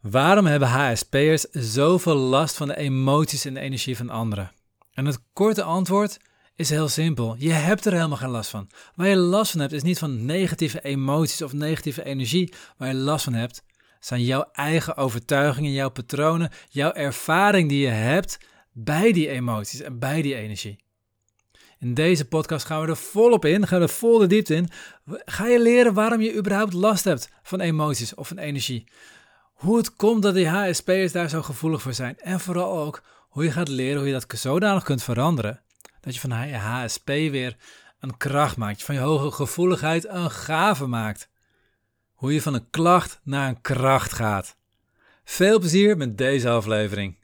Waarom hebben HSP'ers zoveel last van de emoties en de energie van anderen? En het korte antwoord is heel simpel. Je hebt er helemaal geen last van. Waar je last van hebt is niet van negatieve emoties of negatieve energie. Waar je last van hebt zijn jouw eigen overtuigingen, jouw patronen, jouw ervaring die je hebt bij die emoties en bij die energie. In deze podcast gaan we er volop in, gaan we er vol de diepte in. Ga je leren waarom je überhaupt last hebt van emoties of van energie. Hoe het komt dat die HSP'ers daar zo gevoelig voor zijn. En vooral ook hoe je gaat leren hoe je dat zodanig kunt veranderen. Dat je van je HSP weer een kracht maakt. Van je hoge gevoeligheid een gave maakt. Hoe je van een klacht naar een kracht gaat. Veel plezier met deze aflevering.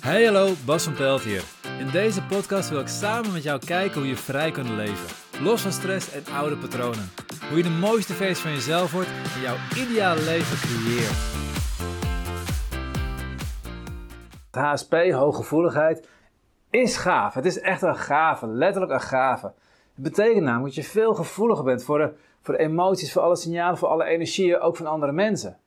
Hey hallo, Bas van Pelt hier. In deze podcast wil ik samen met jou kijken hoe je vrij kunt leven. Los van stress en oude patronen. Hoe je de mooiste versie van jezelf wordt en jouw ideale leven creëert. HSP, hooggevoeligheid, is gaaf. Het is echt een gave, letterlijk een gave. Het betekent namelijk dat je veel gevoeliger bent voor de, voor de emoties, voor alle signalen, voor alle energieën, ook van andere mensen.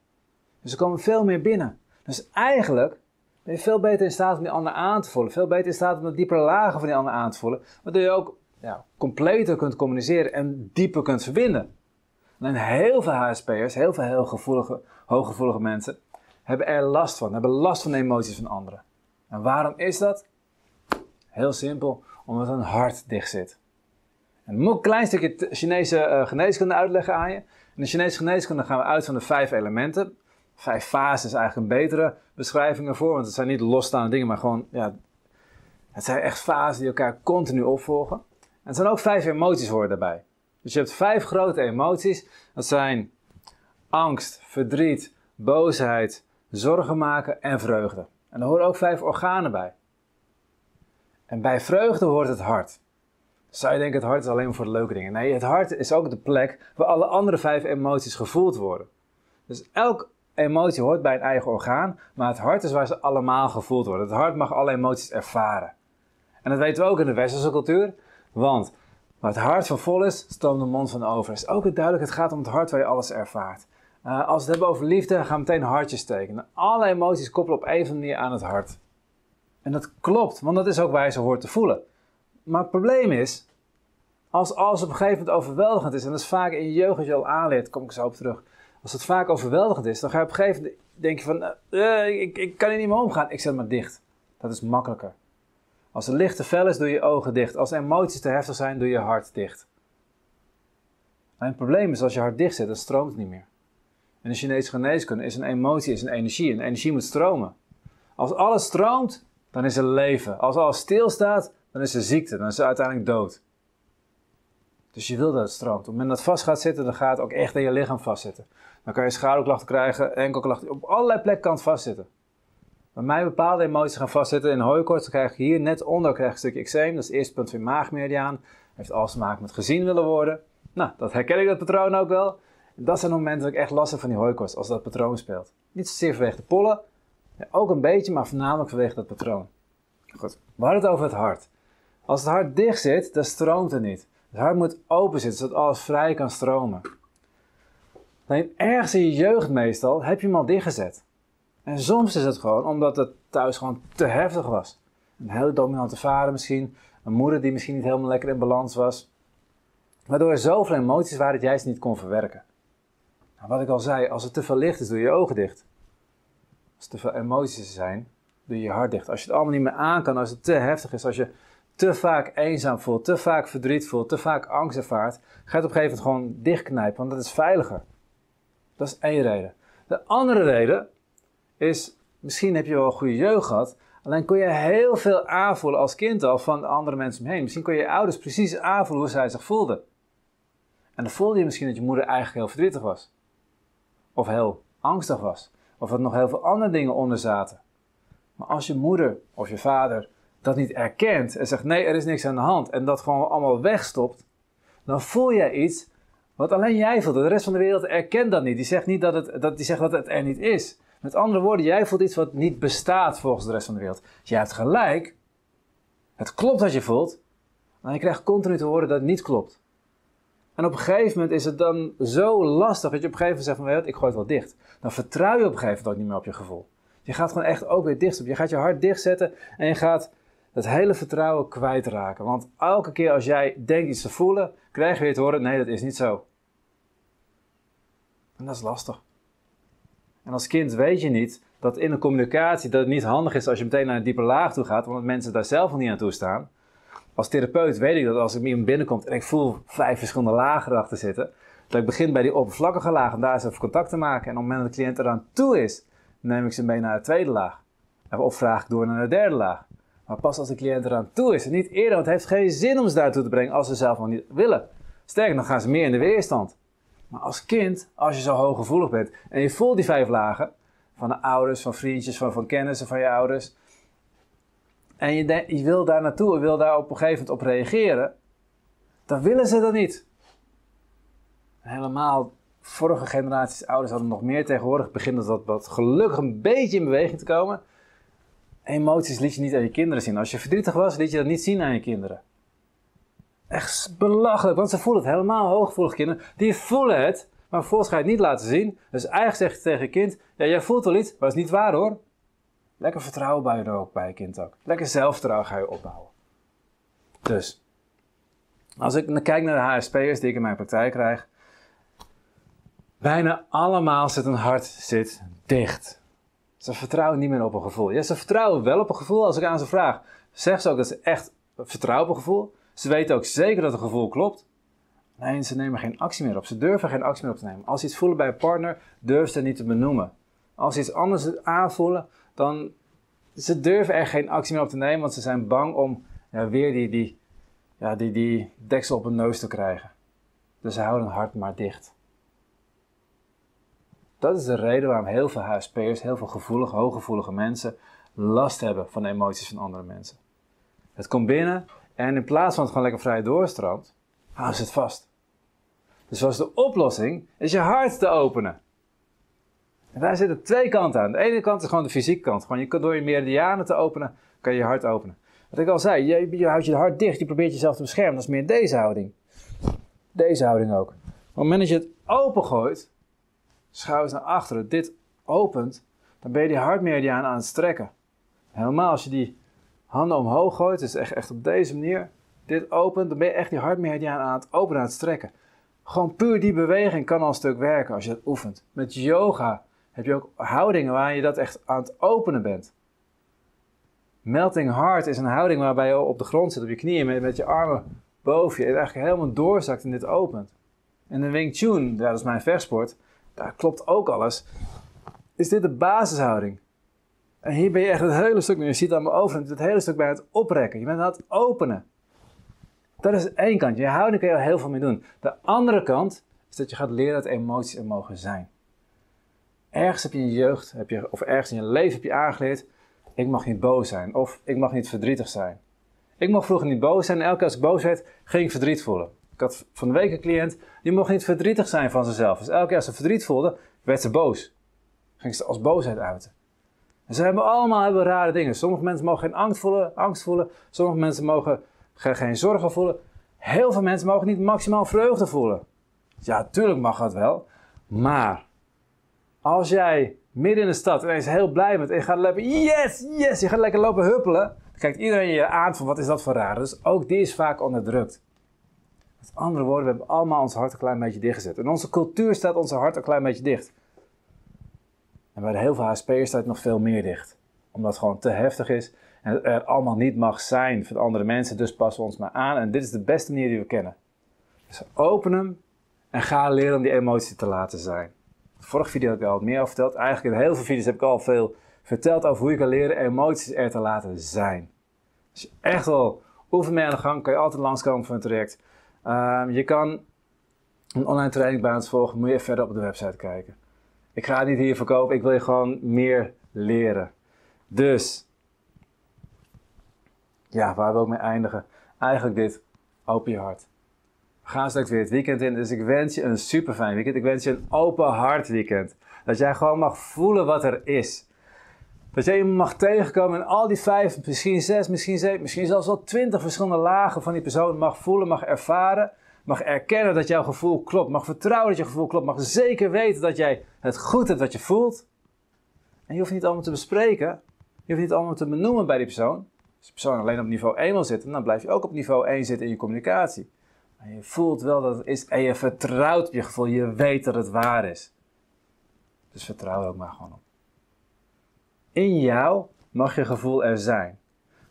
Dus er komen veel meer binnen. Dus eigenlijk ben je veel beter in staat om die ander aan te voelen. Veel beter in staat om de diepere lagen van die ander aan te voelen. Waardoor je ook ja, completer kunt communiceren en dieper kunt verbinden. En heel veel HSP'ers, heel veel heel gevoelige, hooggevoelige mensen, hebben er last van. Hebben last van de emoties van anderen. En waarom is dat? Heel simpel, omdat hun hart dicht zit. En moet een klein stukje Chinese uh, geneeskunde uitleggen aan je. In de Chinese geneeskunde gaan we uit van de vijf elementen. Vijf fases is eigenlijk een betere beschrijving ervoor, want het zijn niet losstaande dingen, maar gewoon, ja, het zijn echt fasen die elkaar continu opvolgen. En er zijn ook vijf emoties voor daarbij. Dus je hebt vijf grote emoties. Dat zijn angst, verdriet, boosheid, zorgen maken en vreugde. En er horen ook vijf organen bij. En bij vreugde hoort het hart. Zou je denken, het hart is alleen maar voor de leuke dingen. Nee, het hart is ook de plek waar alle andere vijf emoties gevoeld worden. Dus elk emotie hoort bij een eigen orgaan, maar het hart is waar ze allemaal gevoeld worden. Het hart mag alle emoties ervaren. En dat weten we ook in de westerse cultuur, want waar het hart van vol is, stroomt de mond van over. Het is ook duidelijk, het gaat om het hart waar je alles ervaart. Uh, als we het hebben over liefde, gaan we meteen hartjes tekenen. Alle emoties koppelen op andere manier aan het hart. En dat klopt, want dat is ook waar je ze hoort te voelen. Maar het probleem is, als alles op een gegeven moment overweldigend is, en dat is vaak in je jeugd je al aanleert, kom ik zo op terug. Als het vaak overweldigend is, dan ga je op een gegeven moment denken van, uh, ik, ik kan hier niet meer omgaan, ik zet maar dicht. Dat is makkelijker. Als het licht te fel is, doe je ogen dicht. Als emoties te heftig zijn, doe je hart dicht. En het probleem is, als je hart dicht zit, dan stroomt het niet meer. In de Chinese geneeskunde is een emotie is een energie. En energie moet stromen. Als alles stroomt, dan is er leven. Als alles stilstaat, dan is er ziekte. Dan is er uiteindelijk dood. Dus je wil dat het stroomt. Op het moment dat het vast gaat zitten, dan gaat het ook echt in je lichaam vastzitten. Dan kan je schouderklachten krijgen, enkelklachten. Op allerlei plekken kan het vastzitten. Bij mij bepaalde emoties gaan vastzitten in hooikoorts, dan krijg je hier net onder krijg je een stukje eczeem. Dat is het eerste punt van je maagmeridiaan. Heeft alles te maken met gezien willen worden. Nou, dat herken ik dat patroon ook wel. Dat zijn de momenten dat ik echt last heb van die hooikoorts, als dat patroon speelt. Niet zozeer vanwege de pollen, ook een beetje, maar voornamelijk vanwege dat patroon. Goed, we hadden het over het hart. Als het hart dicht zit, dan stroomt het niet. Het hart moet open zitten, zodat alles vrij kan stromen. Alleen ergens in je jeugd meestal heb je hem al dichtgezet. En soms is het gewoon omdat het thuis gewoon te heftig was. Een heel dominante vader misschien, een moeder die misschien niet helemaal lekker in balans was. Waardoor er zoveel emoties waren dat jij ze niet kon verwerken. Nou, wat ik al zei, als het te veel licht is, doe je je ogen dicht. Als er te veel emoties zijn, doe je je hart dicht. Als je het allemaal niet meer aan kan, als het te heftig is, als je te vaak eenzaam voelt, te vaak verdriet voelt, te vaak angst ervaart, ga het op een gegeven moment gewoon dichtknijpen, want dat is veiliger. Dat is één reden. De andere reden is, misschien heb je wel een goede jeugd gehad, alleen kon je heel veel aanvoelen als kind al van andere mensen omheen. Misschien kon je ouders precies aanvoelen hoe zij zich voelden. En dan voelde je misschien dat je moeder eigenlijk heel verdrietig was. Of heel angstig was. Of dat nog heel veel andere dingen onder zaten. Maar als je moeder of je vader dat niet erkent en zegt nee, er is niks aan de hand en dat gewoon allemaal wegstopt, dan voel jij iets wat alleen jij voelt. De rest van de wereld erkent dat niet. Die zegt niet dat het, dat, die zegt dat het er niet is. Met andere woorden, jij voelt iets wat niet bestaat volgens de rest van de wereld. Jij hebt gelijk. Het klopt wat je voelt. Maar je krijgt continu te horen dat het niet klopt. En op een gegeven moment is het dan zo lastig dat je op een gegeven moment zegt van, je ik gooi het wel dicht. Dan vertrouw je op een gegeven moment ook niet meer op je gevoel. Je gaat gewoon echt ook weer dicht op. Je gaat je hart dichtzetten en je gaat het hele vertrouwen kwijtraken. Want elke keer als jij denkt iets te voelen, krijg je weer te horen, nee, dat is niet zo. En dat is lastig. En als kind weet je niet dat in een communicatie dat het niet handig is als je meteen naar een diepe laag toe gaat, omdat mensen daar zelf nog niet aan toe staan. Als therapeut weet ik dat als ik iemand binnenkomt en ik voel vijf verschillende lagen erachter zitten, dat ik begin bij die oppervlakkige laag en daar eens even contact te maken. En op het moment dat de cliënt eraan toe is, neem ik ze mee naar de tweede laag. Of vraag ik door naar de derde laag. Maar pas als de cliënt eraan toe is en niet eerder, want het heeft geen zin om ze daartoe te brengen als ze zelf nog niet willen. Sterker, dan gaan ze meer in de weerstand. Maar als kind, als je zo hooggevoelig bent en je voelt die vijf lagen van de ouders, van vriendjes, van, van kennissen van je ouders. En je, je wil daar naartoe, je wil daar op een gegeven moment op reageren. Dan willen ze dat niet. Helemaal vorige generaties ouders hadden nog meer tegenwoordig. Begint dat wat gelukkig een beetje in beweging te komen. Emoties liet je niet aan je kinderen zien. Als je verdrietig was, liet je dat niet zien aan je kinderen. Echt belachelijk, want ze voelen het helemaal hooggevoelige kinderen. Die voelen het, maar vervolgens ga het niet laten zien. Dus eigenlijk zeg je tegen je kind, ja jij voelt wel iets, maar dat is niet waar hoor. Lekker vertrouwen bij je er ook bij je kind ook. Lekker zelfvertrouwen ga je opbouwen. Dus, als ik kijk naar de HSP'ers die ik in mijn praktijk krijg, bijna allemaal zit een hart zit dicht. Ze vertrouwen niet meer op een gevoel. Ja, ze vertrouwen wel op een gevoel als ik aan ze vraag. Zeg ze ook dat ze echt vertrouwen op een gevoel. Ze weten ook zeker dat het gevoel klopt. Nee, ze nemen geen actie meer op. Ze durven geen actie meer op te nemen. Als ze iets voelen bij een partner, durven ze het niet te benoemen. Als ze iets anders aanvoelen, dan ze durven er geen actie meer op te nemen, want ze zijn bang om weer die, die, ja, die, die deksel op hun neus te krijgen. Dus ze houden hun hart maar dicht. Dat is de reden waarom heel veel HSP'ers, heel veel gevoelige, hooggevoelige mensen last hebben van de emoties van andere mensen. Het komt binnen en in plaats van het gewoon lekker vrij doorstroomt, houden ze het vast. Dus zoals de oplossing is je hart te openen. En daar zitten twee kanten aan. De ene kant is gewoon de fysieke kant. Gewoon je door je meridianen te openen, kan je je hart openen. Wat ik al zei, je, je houdt je hart dicht, je probeert jezelf te beschermen. Dat is meer deze houding. Deze houding ook. Op het moment dat je het opengooit, schouders naar achteren, dit opent, dan ben je die hartmeridiaan aan het strekken. Helemaal als je die handen omhoog gooit, dus echt, echt op deze manier, dit opent, dan ben je echt die hartmeridiaan aan het openen, aan het strekken. Gewoon puur die beweging kan al een stuk werken als je dat oefent. Met yoga heb je ook houdingen waar je dat echt aan het openen bent. Melting heart is een houding waarbij je op de grond zit, op je knieën, met, met je armen boven je. En eigenlijk helemaal doorzakt en dit opent. En de Wing Chun, ja, dat is mijn vechtsport, daar klopt ook alles. Is dit de basishouding? En hier ben je echt het hele stuk, je ziet het aan mijn overhand, het hele stuk bij het oprekken. Je bent aan het openen. Dat is één kant. Je houding kun je heel veel mee doen. De andere kant is dat je gaat leren dat emoties er mogen zijn. Ergens heb je in je jeugd, heb je, of ergens in je leven heb je aangeleerd, ik mag niet boos zijn. Of ik mag niet verdrietig zijn. Ik mocht vroeger niet boos zijn en elke keer als ik boos werd, ging ik verdriet voelen. Ik had van de week een cliënt, die mocht niet verdrietig zijn van zichzelf. Dus elke keer als ze verdriet voelde, werd ze boos. Ging ze als boosheid uiten. En ze hebben allemaal hebben rare dingen. Sommige mensen mogen geen angst voelen, angst voelen. Sommige mensen mogen geen, zorgen voelen. Heel veel mensen mogen niet maximaal vreugde voelen. Ja, tuurlijk mag dat wel. Maar als jij midden in de stad ineens heel blij bent en je gaat lopen, yes, yes, je gaat lekker lopen huppelen, dan kijkt iedereen je aan van wat is dat voor raar. Dus ook die is vaak onderdrukt. Met andere woorden, we hebben allemaal ons hart een klein beetje dichtgezet. In onze cultuur staat ons hart een klein beetje dicht. En bij heel veel HSP'ers staat nog veel meer dicht. Omdat het gewoon te heftig is en het er allemaal niet mag zijn voor andere mensen. Dus passen we ons maar aan. En dit is de beste manier die we kennen. Dus open hem en ga leren om die emotie te laten zijn. Vorige video heb ik al wat meer over verteld. Eigenlijk in heel veel video's heb ik al veel verteld over hoe je kan leren emoties er te laten zijn. Als je echt wel oefen mee aan de gang, kan je altijd langskomen voor een traject. Um, je kan een online training volgen, moet je verder op de website kijken. Ik ga niet hier verkopen, ik wil je gewoon meer leren. Dus, ja, waar wil ik mee eindigen? Eigenlijk dit, open je hart. We gaan straks weer het weekend in, dus ik wens je een super fijn weekend. Ik wens je een open hart weekend. Dat jij gewoon mag voelen wat er is. Dat jij je mag tegenkomen en al die vijf, misschien zes, misschien zeven, misschien zelfs wel twintig verschillende lagen van die persoon mag voelen, mag ervaren. Mag erkennen dat jouw gevoel klopt, mag vertrouwen dat je gevoel klopt, mag zeker weten dat jij het goed hebt wat je voelt. En je hoeft niet allemaal te bespreken, je hoeft niet allemaal te benoemen bij die persoon. Als de persoon alleen op niveau 1 wil zitten, dan blijf je ook op niveau 1 zitten in je communicatie. Je voelt wel dat het is en je vertrouwt op je gevoel, je weet dat het waar is. Dus vertrouw er ook maar gewoon op. In jou mag je gevoel er zijn.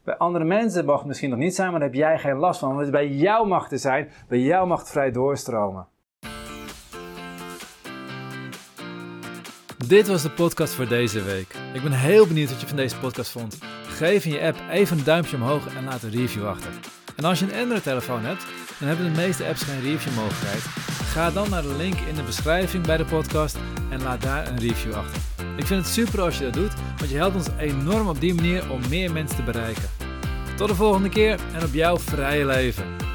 Bij andere mensen mag het misschien nog niet zijn, maar daar heb jij geen last van. Want het bij jou mag te zijn, bij jou mag vrij doorstromen. Dit was de podcast voor deze week. Ik ben heel benieuwd wat je van deze podcast vond. Geef in je app even een duimpje omhoog en laat een review achter. En als je een Android-telefoon hebt, dan hebben de meeste apps geen review-mogelijkheid. Ga dan naar de link in de beschrijving bij de podcast en laat daar een review achter. Ik vind het super als je dat doet, want je helpt ons enorm op die manier om meer mensen te bereiken. Tot de volgende keer en op jouw vrije leven.